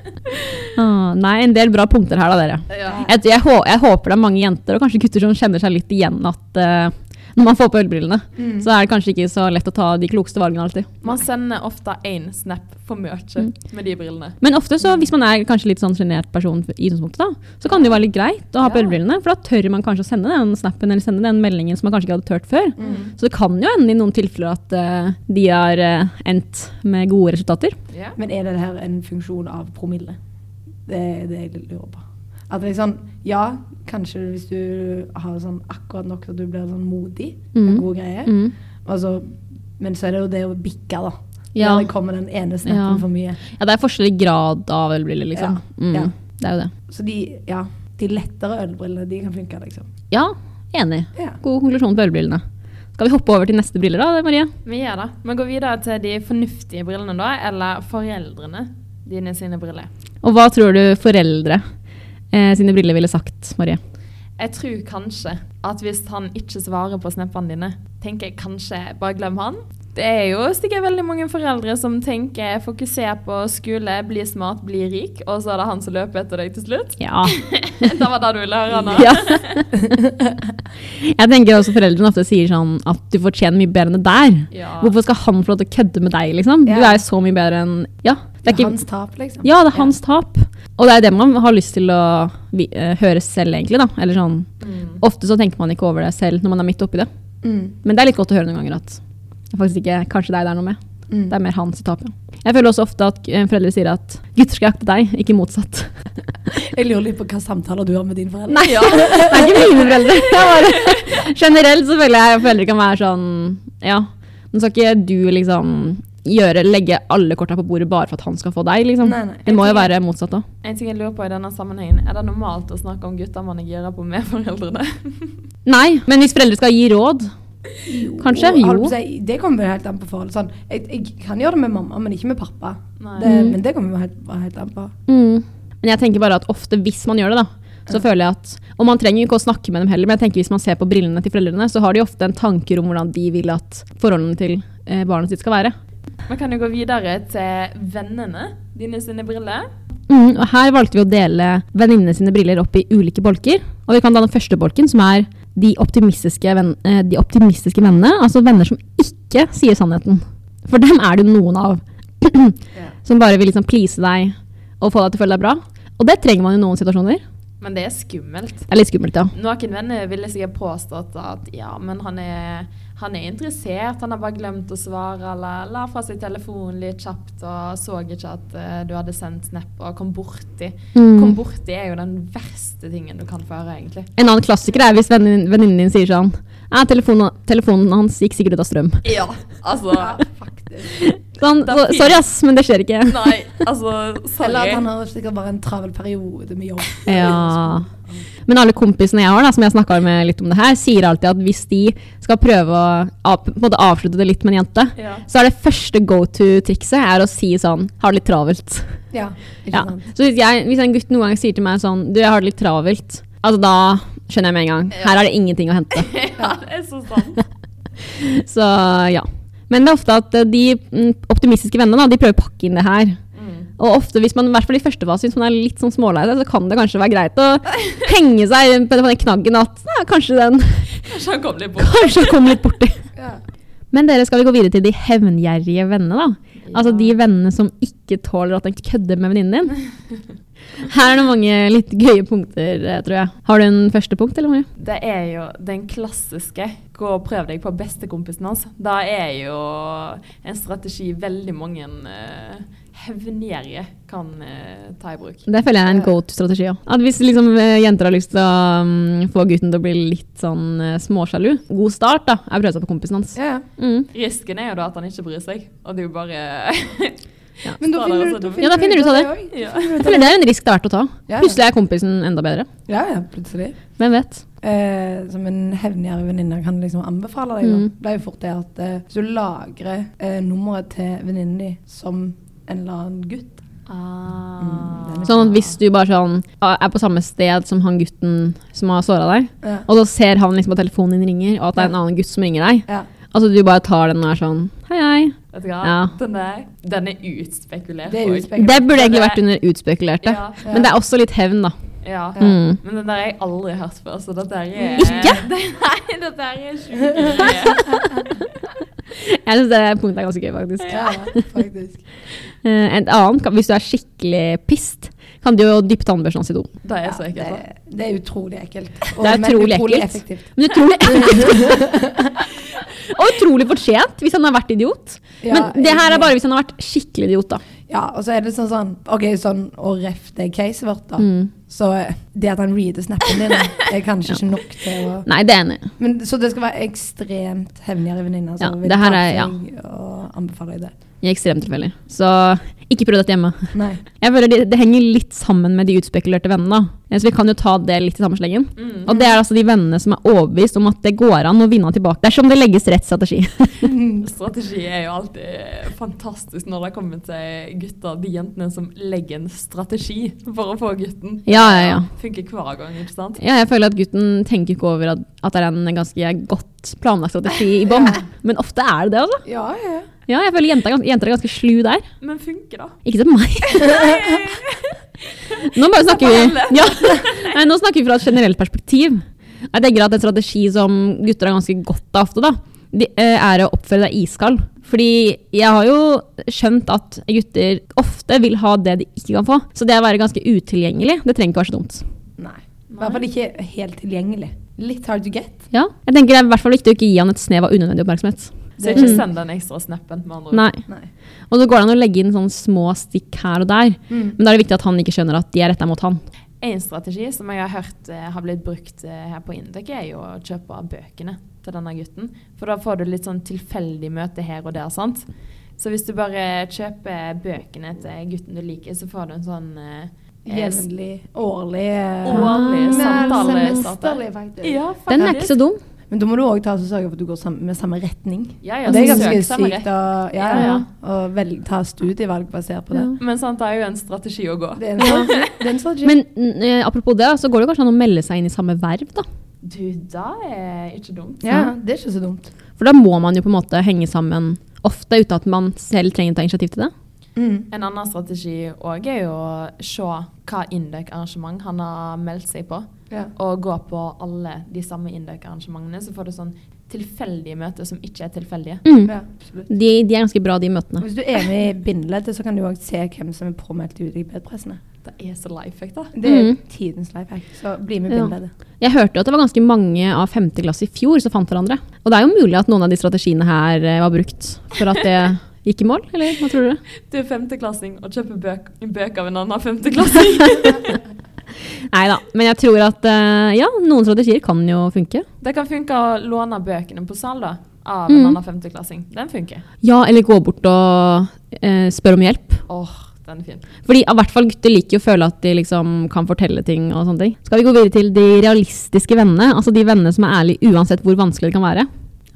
Speaker 2: Ah, nei, en del bra punkter her da, dere.
Speaker 1: Ja.
Speaker 2: Jeg, jeg, jeg håper det er mange jenter og kanskje gutter som kjenner seg litt igjen at eh, når man får på ølbrillene,
Speaker 3: Mm.
Speaker 2: så er det kanskje ikke så lett å ta de klokeste valgene alltid.
Speaker 1: Man sender ofte én snap for mye
Speaker 2: Mm.
Speaker 1: med de brillene.
Speaker 2: Men ofte, så, hvis man er kanskje litt sånn sjenert person i utgangspunktet, da, så kan det jo være litt greit å ha på
Speaker 1: Ja.
Speaker 2: ølbrillene, for da tør man kanskje å sende den snappen eller sende den meldingen som man kanskje ikke hadde tørt før.
Speaker 3: Mm.
Speaker 2: Så det kan jo ende i noen tilfeller at uh, de har uh, endt med gode resultater.
Speaker 1: Ja.
Speaker 3: Men er det her en funksjon av promille? Det er det jeg lurer på. At liksom, ja, kanskje hvis du har sånn akkurat nok til at du blir sånn modig, en
Speaker 2: Mhm.
Speaker 3: god greie.
Speaker 2: Mm.
Speaker 3: Altså, men så er det jo det å bikke, da.
Speaker 2: Ja.
Speaker 3: Der det kommer den ene snappen
Speaker 2: Ja.
Speaker 3: for mye.
Speaker 2: ja, det er forskjellig grad av ølbriller, liksom.
Speaker 3: Ja,
Speaker 2: Mm.
Speaker 3: ja.
Speaker 2: Det er jo det.
Speaker 3: Så de, ja, de lettere ølbrillene, de kan funke, liksom.
Speaker 2: Ja, enig.
Speaker 3: Ja.
Speaker 2: God konklusjon på ølbrillene. Skal vi hoppe over til neste briller da, Marie?
Speaker 1: Vi gjør det. Vi går videre til de fornuftige brillene, da, eller foreldrene dine sine briller.
Speaker 2: Og hva tror du foreldre sine briller ville sagt, Marie?
Speaker 1: Jeg tror kanskje at hvis han ikke svarer på snappene dine, tenker jeg kanskje bare glem han. Det er jo sikkert veldig mange foreldre som tenker får på skole, bli smart, bli rik, og så er det han som løper etter deg til slutt.
Speaker 2: Ja.
Speaker 1: det var det du ville høre nå.
Speaker 2: ja. Jeg tenker også foreldrene ofte sier sånn at du fortjener mye bedre enn det der.
Speaker 1: Ja.
Speaker 2: Hvorfor skal han få lov til å kødde med deg, liksom? Du er jo så mye bedre enn Ja,
Speaker 3: Det
Speaker 2: det
Speaker 3: er
Speaker 2: er ikke
Speaker 3: hans tap, liksom.
Speaker 2: Ja, det er hans tap. Og det er det man har lyst til å vi, eh, høre selv, egentlig. da. Eller sånn,
Speaker 1: Mm.
Speaker 2: Ofte så tenker man ikke over det selv når man er midt oppi det.
Speaker 3: Mm.
Speaker 2: Men det er litt godt å høre noen ganger at det er faktisk ikke kanskje deg det er noe med.
Speaker 3: Mm.
Speaker 2: Det er mer hans tap, ja. Jeg føler også ofte at eh, foreldre sier at gutter skal jakte deg, ikke motsatt.
Speaker 3: Jeg lurer litt på hva samtaler du har med dine foreldre.
Speaker 2: Nei,
Speaker 1: Ja.
Speaker 2: det er ikke mine foreldre. Bare, generelt så føler jeg foreldre kan være sånn Ja, nå skal ikke du liksom gjøre, legge alle korta på bordet bare for at han skal få deg, liksom.
Speaker 3: Nei, nei.
Speaker 2: Det må jo være motsatt òg.
Speaker 1: En ting jeg lurer på i denne sammenhengen, er det normalt å snakke om gutter man er gira på med foreldrene?
Speaker 2: Nei, men hvis foreldre skal gi råd Kanskje? Jo.
Speaker 3: Si, det kommer vel helt an på forholdet. Sånn, jeg, jeg kan gjøre det med mamma, men ikke med pappa. Det,
Speaker 2: Mm.
Speaker 3: Men det kommer jo helt, helt an på.
Speaker 2: mm. Men jeg tenker bare at ofte hvis man gjør det, da, så føler jeg at Og man trenger jo ikke å snakke med dem heller, men jeg tenker hvis man ser på brillene til foreldrene, så har de ofte en tanker om hvordan de vil at forholdene til eh, barnet sitt skal være.
Speaker 1: Vi kan jo gå videre til vennene dine sine briller.
Speaker 2: Mm, og her valgte vi å dele venninnene sine briller opp i ulike bolker. Og vi kan ta den første bolken, som er de optimistiske, venn, eh, de optimistiske vennene. Altså venner som ikke sier sannheten. For dem er det jo noen av. Som bare vil liksom please deg og få deg til å føle deg bra. Og det trenger man i noen situasjoner.
Speaker 1: Men det er skummelt.
Speaker 2: Det er litt skummelt, ja.
Speaker 1: Noen venner ville sikkert påstått at ja, men han er, han er interessert, han har bare glemt å svare, eller la fra seg telefonen litt kjapt og så ikke at uh, du hadde sendt snap og kom borti.
Speaker 2: Mm.
Speaker 1: Kom borti er jo den verste tingen du kan få høre, egentlig.
Speaker 2: En annen klassiker er hvis venninnen din sier sånn ja, telefonen, telefonen hans gikk sikkert ut av strøm.
Speaker 1: Ja, altså
Speaker 3: faktisk.
Speaker 2: Sånn, så, sorry, ass, men det skjer ikke.
Speaker 1: Nei, altså
Speaker 3: Eller at han har sikkert bare en travel periode med jobb.
Speaker 2: Ja. Men alle kompisene jeg har, da, som jeg snakka med litt om det her, sier alltid at hvis de skal prøve å av, avslutte det litt med en jente,
Speaker 1: Ja.
Speaker 2: så er det første go to-trikset er å si sånn Har det litt travelt.
Speaker 3: Ja,
Speaker 2: Ja. Så hvis, jeg, hvis en gutt noen gang sier til meg sånn Du, jeg har det litt travelt. Altså da skjønner jeg med en gang. Her er det ingenting å hente.
Speaker 1: ja, det er så sant.
Speaker 2: Så ja. Men det er ofte at de mm, optimistiske vennene de prøver å pakke inn det her. Og ofte hvis man, i hvert fall i første fase, hvis man er litt sånn smålei seg, så kan det kanskje være greit å henge seg på den knaggen at ja, kanskje den
Speaker 1: Kanskje han kom litt borti.
Speaker 2: kanskje han kom litt borti.
Speaker 3: Ja.
Speaker 2: Men dere skal vi gå videre til de hevngjerrige vennene, da. Altså de vennene som ikke tåler at en kødder med venninnen din. Her er det mange litt gøye punkter, eh, tror jeg. Har du en første punkt, eller Marie?
Speaker 1: Det er jo den klassiske 'gå og prøv deg på bestekompisen hans'. Da er jo en strategi veldig mange uh, hevngjerrige kan uh, ta i bruk.
Speaker 2: Det føler jeg er en go to-strategi ja. At hvis liksom, eh, jenter har lyst til å um, få gutten til å bli litt sånn uh, småsjalu God start, da, Jeg prøver prøve seg på kompisen hans.
Speaker 3: Ja.
Speaker 2: Mm.
Speaker 1: Risken er jo da at han ikke bryr seg, og du bare
Speaker 3: Men da finner, du, da finner
Speaker 2: Ja, da finner du ut av det.
Speaker 3: også.
Speaker 1: Ja.
Speaker 2: Det er en risk det er verdt å ta.
Speaker 3: Ja, ja.
Speaker 2: Plutselig er kompisen enda bedre.
Speaker 3: Ja, ja, plutselig.
Speaker 2: Hvem vet?
Speaker 3: Eh, som en hevngjerrig venninne kan liksom anbefale deg. da.
Speaker 2: Mm.
Speaker 3: Det er jo fort det at eh, hvis du lagrer eh, nummeret til venninnen din som en eller annen gutt
Speaker 1: Ah.
Speaker 3: er
Speaker 2: Sånn at hvis du bare sånn ah, er på samme sted som han gutten som har såra deg,
Speaker 3: ja.
Speaker 2: og så ser han liksom at telefonen din ringer, og at det er en annen gutt som ringer deg,
Speaker 3: Ja.
Speaker 2: altså du bare tar den og er sånn Hei, hei.
Speaker 1: Vet du hva?
Speaker 2: Ja.
Speaker 1: Den, er, den er utspekulert.
Speaker 3: Det er utspekulert.
Speaker 2: Det burde egentlig vært under utspekulerte.
Speaker 1: Ja.
Speaker 2: Men det er også litt hevn, da.
Speaker 1: Ja.
Speaker 3: Ja.
Speaker 2: Mm.
Speaker 1: Men den der har jeg aldri hørt før, så dette er
Speaker 2: Ikke?
Speaker 1: Nei, dette er sjukt.
Speaker 2: Jeg syns det punktet er ganske gøy, faktisk.
Speaker 3: Ja, faktisk.
Speaker 2: Et annet, hvis du er skikkelig pissed, kan du jo dyppe tannbørsten hans i do.
Speaker 1: Det er så ekkelt. ja,
Speaker 3: det, det er utrolig ekkelt.
Speaker 2: Det er
Speaker 3: men
Speaker 2: utrolig ekkelt.
Speaker 3: effektivt.
Speaker 2: Men utrolig Og utrolig fortjent, hvis han har vært idiot.
Speaker 3: Ja,
Speaker 2: Men det her er bare hvis han har vært skikkelig idiot, da.
Speaker 3: Ja, og så er det sånn sånn Ok, sånn å ref det caset vårt, da.
Speaker 2: Mm.
Speaker 3: Så eh, det at han reader snappen din, er kanskje ikke nok til å
Speaker 2: Nei, det er enig.
Speaker 3: Men, Så det skal være ekstremt hevngjerrig venninne
Speaker 2: Ja,
Speaker 3: vil
Speaker 2: det her
Speaker 3: ta
Speaker 2: er- ja.
Speaker 3: og anbefale deg det.
Speaker 2: I ekstremtilfeller. Så ikke prøv dette hjemme.
Speaker 3: Nei.
Speaker 2: Jeg føler det, det henger litt sammen med de utspekulerte vennene. da. Eh, Så vi kan jo ta det litt i samme slengen.
Speaker 1: Mm.
Speaker 2: Og det er altså de vennene som er overbevist om at det går an å vinne tilbake dersom det legges rett strategi.
Speaker 1: Strategi er jo alltid fantastisk når det kommer til gutter. De jentene som legger en strategi for å få gutten.
Speaker 2: Ja, ja, ja.
Speaker 1: Funker hver gang, ikke sant?
Speaker 2: Ja, jeg føler at gutten tenker ikke over at, at det er en ganske godt planlagt strategi i bånn. Men ofte er det det, altså.
Speaker 3: Ja, ja.
Speaker 2: Ja, jeg føler jenter, er jenter er ganske slu der.
Speaker 1: Men funker da?
Speaker 2: Ikke til meg. Nå bare snakker vi ja. Nei, Nå snakker vi fra et generelt perspektiv. Jeg tenker at en strategi som gutter har ganske godt av ofte, da, de, eh, er å oppføre deg iskald. Fordi jeg har jo skjønt at gutter ofte vil ha det de ikke kan få. Så det å være ganske utilgjengelig, det trenger ikke være så dumt.
Speaker 3: Nei. I hvert fall ikke helt tilgjengelig. Litt hard to get.
Speaker 2: Ja, jeg tenker Det er i hvert fall viktig å ikke gi han et snev av unødvendig oppmerksomhet.
Speaker 1: Så ikke
Speaker 2: Mm.
Speaker 1: send den ekstra snappen, med andre ord.
Speaker 2: Nei.
Speaker 3: Nei.
Speaker 2: Og så går det an å legge inn sånne små stikk her og der. Men da er det viktig at han ikke skjønner at de er retta mot han.
Speaker 1: En strategi som jeg har hørt eh, har blitt brukt eh, her på Indek, er jo å kjøpe bøkene til denne gutten. For da får du litt sånn tilfeldig møte her og der, sant. Så hvis du bare kjøper bøkene til gutten du liker, så får du en sånn eh, eh,
Speaker 3: Jevnlig, årlig
Speaker 1: Årlig
Speaker 3: ah,
Speaker 1: samtale.
Speaker 3: Semesterlig, faktisk.
Speaker 1: Ja,
Speaker 2: Den er ikke så dum.
Speaker 3: Men da må du òg sørge for at du går sam med samme retning.
Speaker 1: Ja, ja,
Speaker 3: Og det er ganske sykt å ja,
Speaker 1: Ja,
Speaker 3: ja.
Speaker 1: ja.
Speaker 3: vel, ta studievalg basert på det.
Speaker 2: Ja.
Speaker 1: Men sant, det er jo en strategi å gå.
Speaker 3: Det er en strategi. Det er en strategi.
Speaker 2: Men eh, apropos det, så går det kanskje an å melde seg inn i samme verv, da.
Speaker 1: Du, da er ikke dumt.
Speaker 3: ja, det er ikke så dumt.
Speaker 2: For da må man jo på en måte henge sammen ofte uten at man selv trenger å ta initiativ til det.
Speaker 3: Mm.
Speaker 1: En annen strategi òg er jo å se hva Indøk-arrangement han har meldt seg på.
Speaker 3: Ja.
Speaker 1: Og gå på alle de samme Indøk-arrangementene, så får du sånn tilfeldige møter som ikke er tilfeldige.
Speaker 2: Mm.
Speaker 3: Ja.
Speaker 2: De, de er ganske bra, de møtene.
Speaker 3: Hvis du er med i bindeleddet, så kan du òg se hvem som er påmeldt ute i bedpressene.
Speaker 1: Det er så life hack, da.
Speaker 3: Det er
Speaker 2: Mm.
Speaker 3: tidens life hack, så bli med i
Speaker 2: Ja. Jeg hørte jo at det var ganske mange av femte klasse i fjor som fant hverandre. Og det er jo mulig at noen av de strategiene her eh, var brukt for at det gikk i mål, eller hva tror du?
Speaker 1: Du er femteklassing og kjøper bøk, bøker av en annen femteklassing.
Speaker 2: Nei da, men jeg tror at eh, ja, noen strategier kan jo funke.
Speaker 1: det kan funke å låne bøkene på sal da, av
Speaker 2: Mm.
Speaker 1: en annen femteklassing. Den funker.
Speaker 2: Ja, eller gå bort og eh, spørre om hjelp.
Speaker 1: Åh, den er fin.
Speaker 2: Fordi i hvert fall gutter liker jo å føle at de liksom kan fortelle ting og sånne ting. Skal vi gå videre til de realistiske vennene? Altså de vennene som er ærlige uansett hvor vanskelig det kan være.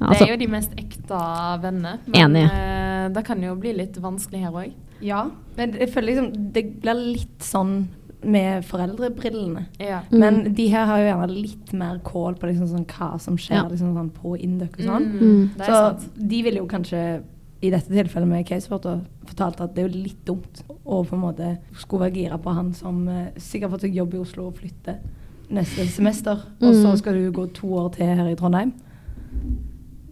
Speaker 2: Altså,
Speaker 1: Det
Speaker 2: altså,
Speaker 1: er jo de mest ekte vennene
Speaker 2: Enig.
Speaker 1: eh, det kan jo bli litt vanskelig her òg.
Speaker 3: Ja, men jeg føler liksom det blir litt sånn med foreldrebrillene.
Speaker 1: Ja.
Speaker 2: Mm.
Speaker 3: Men de her har jo gjerne litt mer kål på liksom sånn hva som skjer
Speaker 2: Ja.
Speaker 3: liksom sånn på Indøk og sånn.
Speaker 1: Mm, det er
Speaker 3: Så de ville jo kanskje i dette tilfellet med Caseport fortalt at det er jo litt dumt å på en måte skulle være gira på han som eh, sikkert fått seg jobb i Oslo og flytte neste semester, og så
Speaker 2: Mm.
Speaker 3: skal du gå to år til her i Trondheim.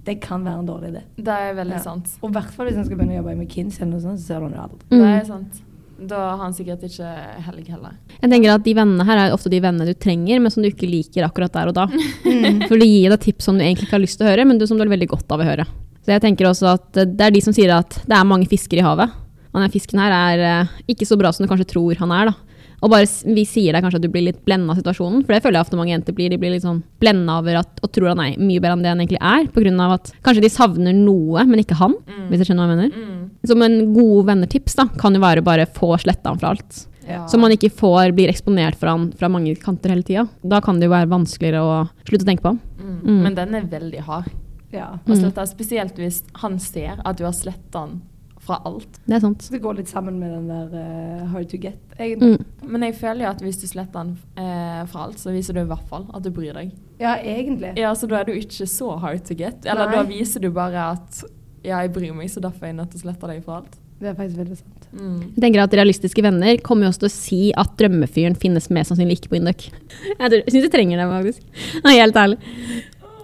Speaker 3: Det kan være en dårlig idé.
Speaker 1: Det er veldig
Speaker 3: Ja.
Speaker 1: sant.
Speaker 3: Og i hvert fall hvis han skal begynne å jobbe i McKinsey eller noe sånt, så ser du han jo aldri.
Speaker 1: Det
Speaker 2: mm.
Speaker 1: er sant. Da har han sikkert ikke helg heller.
Speaker 2: Jeg tenker at De vennene her er ofte de vennene du trenger, men som du ikke liker akkurat der og da.
Speaker 3: Mm.
Speaker 2: For de gir deg tips som du egentlig ikke har lyst til å høre, men du, som du har veldig godt av å høre. Så jeg tenker også at Det er de som sier at det er mange fisker i havet. Og denne fisken her er eh, ikke så bra som du kanskje tror han er. da. Og bare vi sier deg kanskje at du blir litt blenda av situasjonen, for det føler jeg ofte mange jenter blir. De blir litt sånn blenda over at, og tror han er mye bedre enn det han egentlig er, på grunn av at kanskje de savner noe, men ikke han. Hvis jeg skjønner hva jeg mener.
Speaker 1: Mm.
Speaker 2: Som en gode venner-tips da, kan jo være bare få sletta han fra alt.
Speaker 1: Ja.
Speaker 2: Så man ikke får, blir eksponert for han fra mange kanter hele tida. Da kan det jo være vanskeligere å slutte å tenke på ham.
Speaker 1: Mm.
Speaker 2: Mm.
Speaker 1: Men den er veldig hard.
Speaker 3: Ja.
Speaker 1: å slette, Spesielt hvis han ser at du har sletta den fra alt.
Speaker 2: Det er sant.
Speaker 3: Det går litt sammen med den der uh, hard to get.
Speaker 2: Mm.
Speaker 1: Men jeg føler jo at hvis du sletter den uh, fra alt, så viser du i hvert fall at du bryr deg.
Speaker 3: Ja, egentlig.
Speaker 1: Ja, Så da er du ikke så hard to get. Eller
Speaker 3: Nei.
Speaker 1: da viser du bare at ja, jeg bryr meg, så derfor er jeg nødt til å slette deg fra alt.
Speaker 3: Det er faktisk veldig sant.
Speaker 1: Mm.
Speaker 2: Jeg tenker at Realistiske venner kommer jo også til å si at drømmefyren finnes mest sannsynlig ikke på Induc. Jeg, syns jeg trenger det, faktisk. Nei, helt ærlig.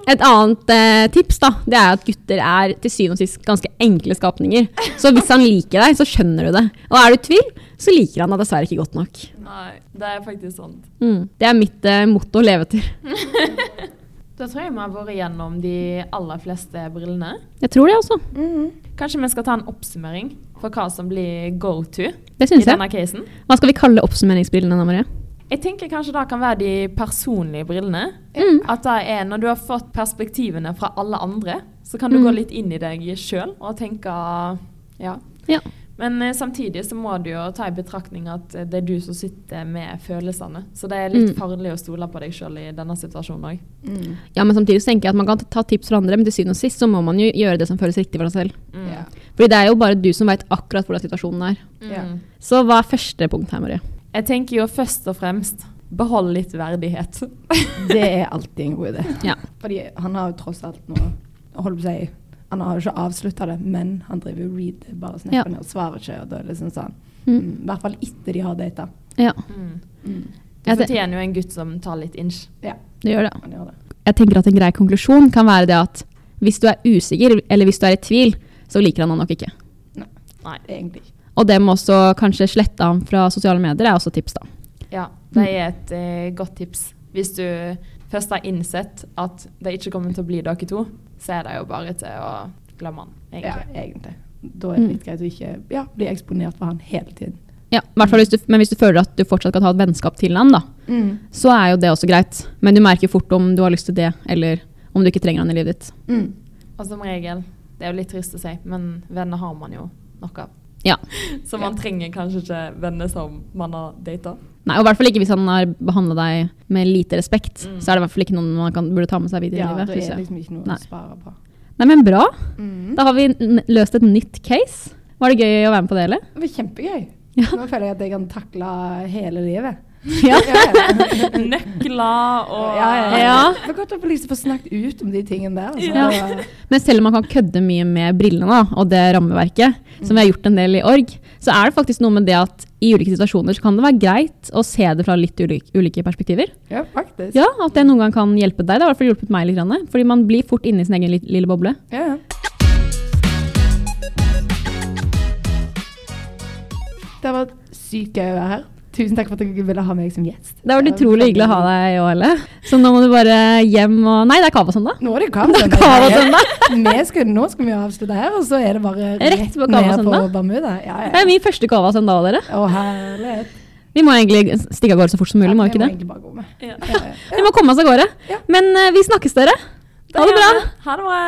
Speaker 2: Et annet eh, tips da, det er at gutter er til syvende og sist ganske enkle skapninger. Så hvis han liker deg, så skjønner du det. Og er du i tvil, så liker han deg dessverre ikke godt nok.
Speaker 1: Nei, det er faktisk sant.
Speaker 2: Mm. Det er mitt eh, motto å leve etter.
Speaker 1: Da tror jeg vi har vært gjennom de aller fleste brillene.
Speaker 2: Jeg tror det, altså.
Speaker 3: -hmm.
Speaker 1: Kanskje vi skal ta en oppsummering for hva som blir go to
Speaker 2: Det
Speaker 1: i
Speaker 2: denne jeg.
Speaker 1: casen.
Speaker 2: Hva skal vi kalle oppsummeringsbrillene, Anna Marie?
Speaker 1: Jeg tenker kanskje det kan være de personlige brillene.
Speaker 2: Mm.
Speaker 1: At det er når du har fått perspektivene fra alle andre, så kan du
Speaker 2: Mm.
Speaker 1: gå litt inn i deg sjøl og tenke ja.
Speaker 2: Ja.
Speaker 1: Men eh, samtidig så må du jo ta i betraktning at eh, det er du som sitter med følelsene. Så det er litt
Speaker 2: Mm.
Speaker 1: farlig å stole på deg sjøl i denne situasjonen òg.
Speaker 3: Mm.
Speaker 2: Ja, men samtidig så tenker jeg at man kan ta tips fra andre, men til syvende og sist så må man jo gjøre det som føles riktig for deg selv.
Speaker 1: Mm.
Speaker 3: Yeah.
Speaker 2: Fordi det er jo bare du som vet akkurat hvordan situasjonen er.
Speaker 1: Mm.
Speaker 2: Så hva er første punkt her, Marie?
Speaker 1: Jeg tenker jo først og fremst behold litt verdighet.
Speaker 3: Det er alltid en god idé.
Speaker 2: Ja.
Speaker 3: Fordi han har jo tross alt nå holdt på å si, Han har jo ikke avslutta det, men han driver jo read bare snapper
Speaker 2: Ja.
Speaker 3: ned og svarer ikke. og da er det liksom sånn,
Speaker 2: Mm.
Speaker 3: mm, I hvert fall etter de har data.
Speaker 2: Ja,
Speaker 1: Mm.
Speaker 3: Mm.
Speaker 1: Du
Speaker 2: det-
Speaker 1: fortjener jo en gutt som tar litt inch.
Speaker 3: Ja,
Speaker 2: det gjør det.
Speaker 3: han gjør det.
Speaker 2: Jeg tenker at en grei konklusjon kan være det at hvis du er usikker, eller hvis du er i tvil, så liker han han nok ikke.
Speaker 1: Nei.
Speaker 3: Egentlig ikke.
Speaker 2: Og det med også kanskje slette ham fra sosiale medier er også tips, da.
Speaker 1: Ja, det er et eh, godt tips. Hvis du først har innsett at det ikke kommer til å bli dere to, så er det jo bare til å glemme han,
Speaker 3: Ja,
Speaker 1: egentlig.
Speaker 3: egentlig. Da er det litt greit å ikke ja, bli eksponert for han hele tiden.
Speaker 2: Ja, hvert fall hvis du, Men hvis du føler at du fortsatt kan ha et vennskap til han, da,
Speaker 3: Mm.
Speaker 2: så er jo det også greit. Men du merker fort om du har lyst til det, eller om du ikke trenger han i livet ditt.
Speaker 3: Mm.
Speaker 1: Og som regel, det er jo litt trist å si, men venner har man jo nok av.
Speaker 2: Ja.
Speaker 1: Så man trenger kanskje ikke venner som man har data.
Speaker 2: Nei, og i hvert fall ikke hvis han har behandla deg med lite respekt.
Speaker 1: Mm.
Speaker 2: Så er det i hvert fall ikke noen man kan, burde ta med seg videre
Speaker 3: Ja,
Speaker 2: i livet.
Speaker 3: Ja,
Speaker 2: det
Speaker 3: er
Speaker 2: jeg.
Speaker 3: liksom ikke noe
Speaker 2: Nei.
Speaker 3: å spare på.
Speaker 2: Nei, men bra.
Speaker 3: Mm.
Speaker 2: Da har vi n løst et nytt case. Var det gøy å være med på det, eller?
Speaker 3: Det var kjempegøy.
Speaker 2: Ja.
Speaker 3: Nå føler jeg at jeg kan takle hele livet.
Speaker 2: Ja.
Speaker 1: Nøkler og
Speaker 3: Ja, ja, ja.
Speaker 2: Ja.
Speaker 3: Det var godt å få liksom få snakket ut om de tingene der. Altså.
Speaker 2: Ja. Men selv om man kan kødde mye med brillene da, og det rammeverket, som vi har gjort en del i org, så er det faktisk noe med det at i ulike situasjoner så kan det være greit å se det fra litt ulike, ulike perspektiver.
Speaker 3: ja, faktisk.
Speaker 2: Ja, At det noen gang kan hjelpe deg. Det har i hvert fall hjulpet meg litt. grann, Fordi man blir fort inne i sin egen lille boble.
Speaker 3: Ja, ja. Det har vært sykt gøy å være her. Tusen takk for at dere ville ha meg som gjest.
Speaker 2: Det har vært utrolig hyggelig å ha deg òg, Elle. Så nå må du bare hjem og Nei, det er Kavasøndag.
Speaker 3: Nå er det
Speaker 2: Det
Speaker 3: Kavasøndag. Vi Nå skal vi avslutte her, og så er det bare
Speaker 2: Rett på
Speaker 3: ned
Speaker 2: Kavasøndag.
Speaker 3: på Bermuda. Ja,
Speaker 2: Det er min første Kavasøndag, dere.
Speaker 3: Å, herlighet.
Speaker 2: Vi må egentlig stikke av gårde så fort som mulig, må vi ikke det?
Speaker 3: egentlig bare gå med.
Speaker 1: Ja.
Speaker 3: Ja, ja.
Speaker 2: Vi må komme oss av gårde.
Speaker 3: Ja.
Speaker 2: Men uh, vi snakkes, dere. Ha det bra.
Speaker 1: Ha det bra.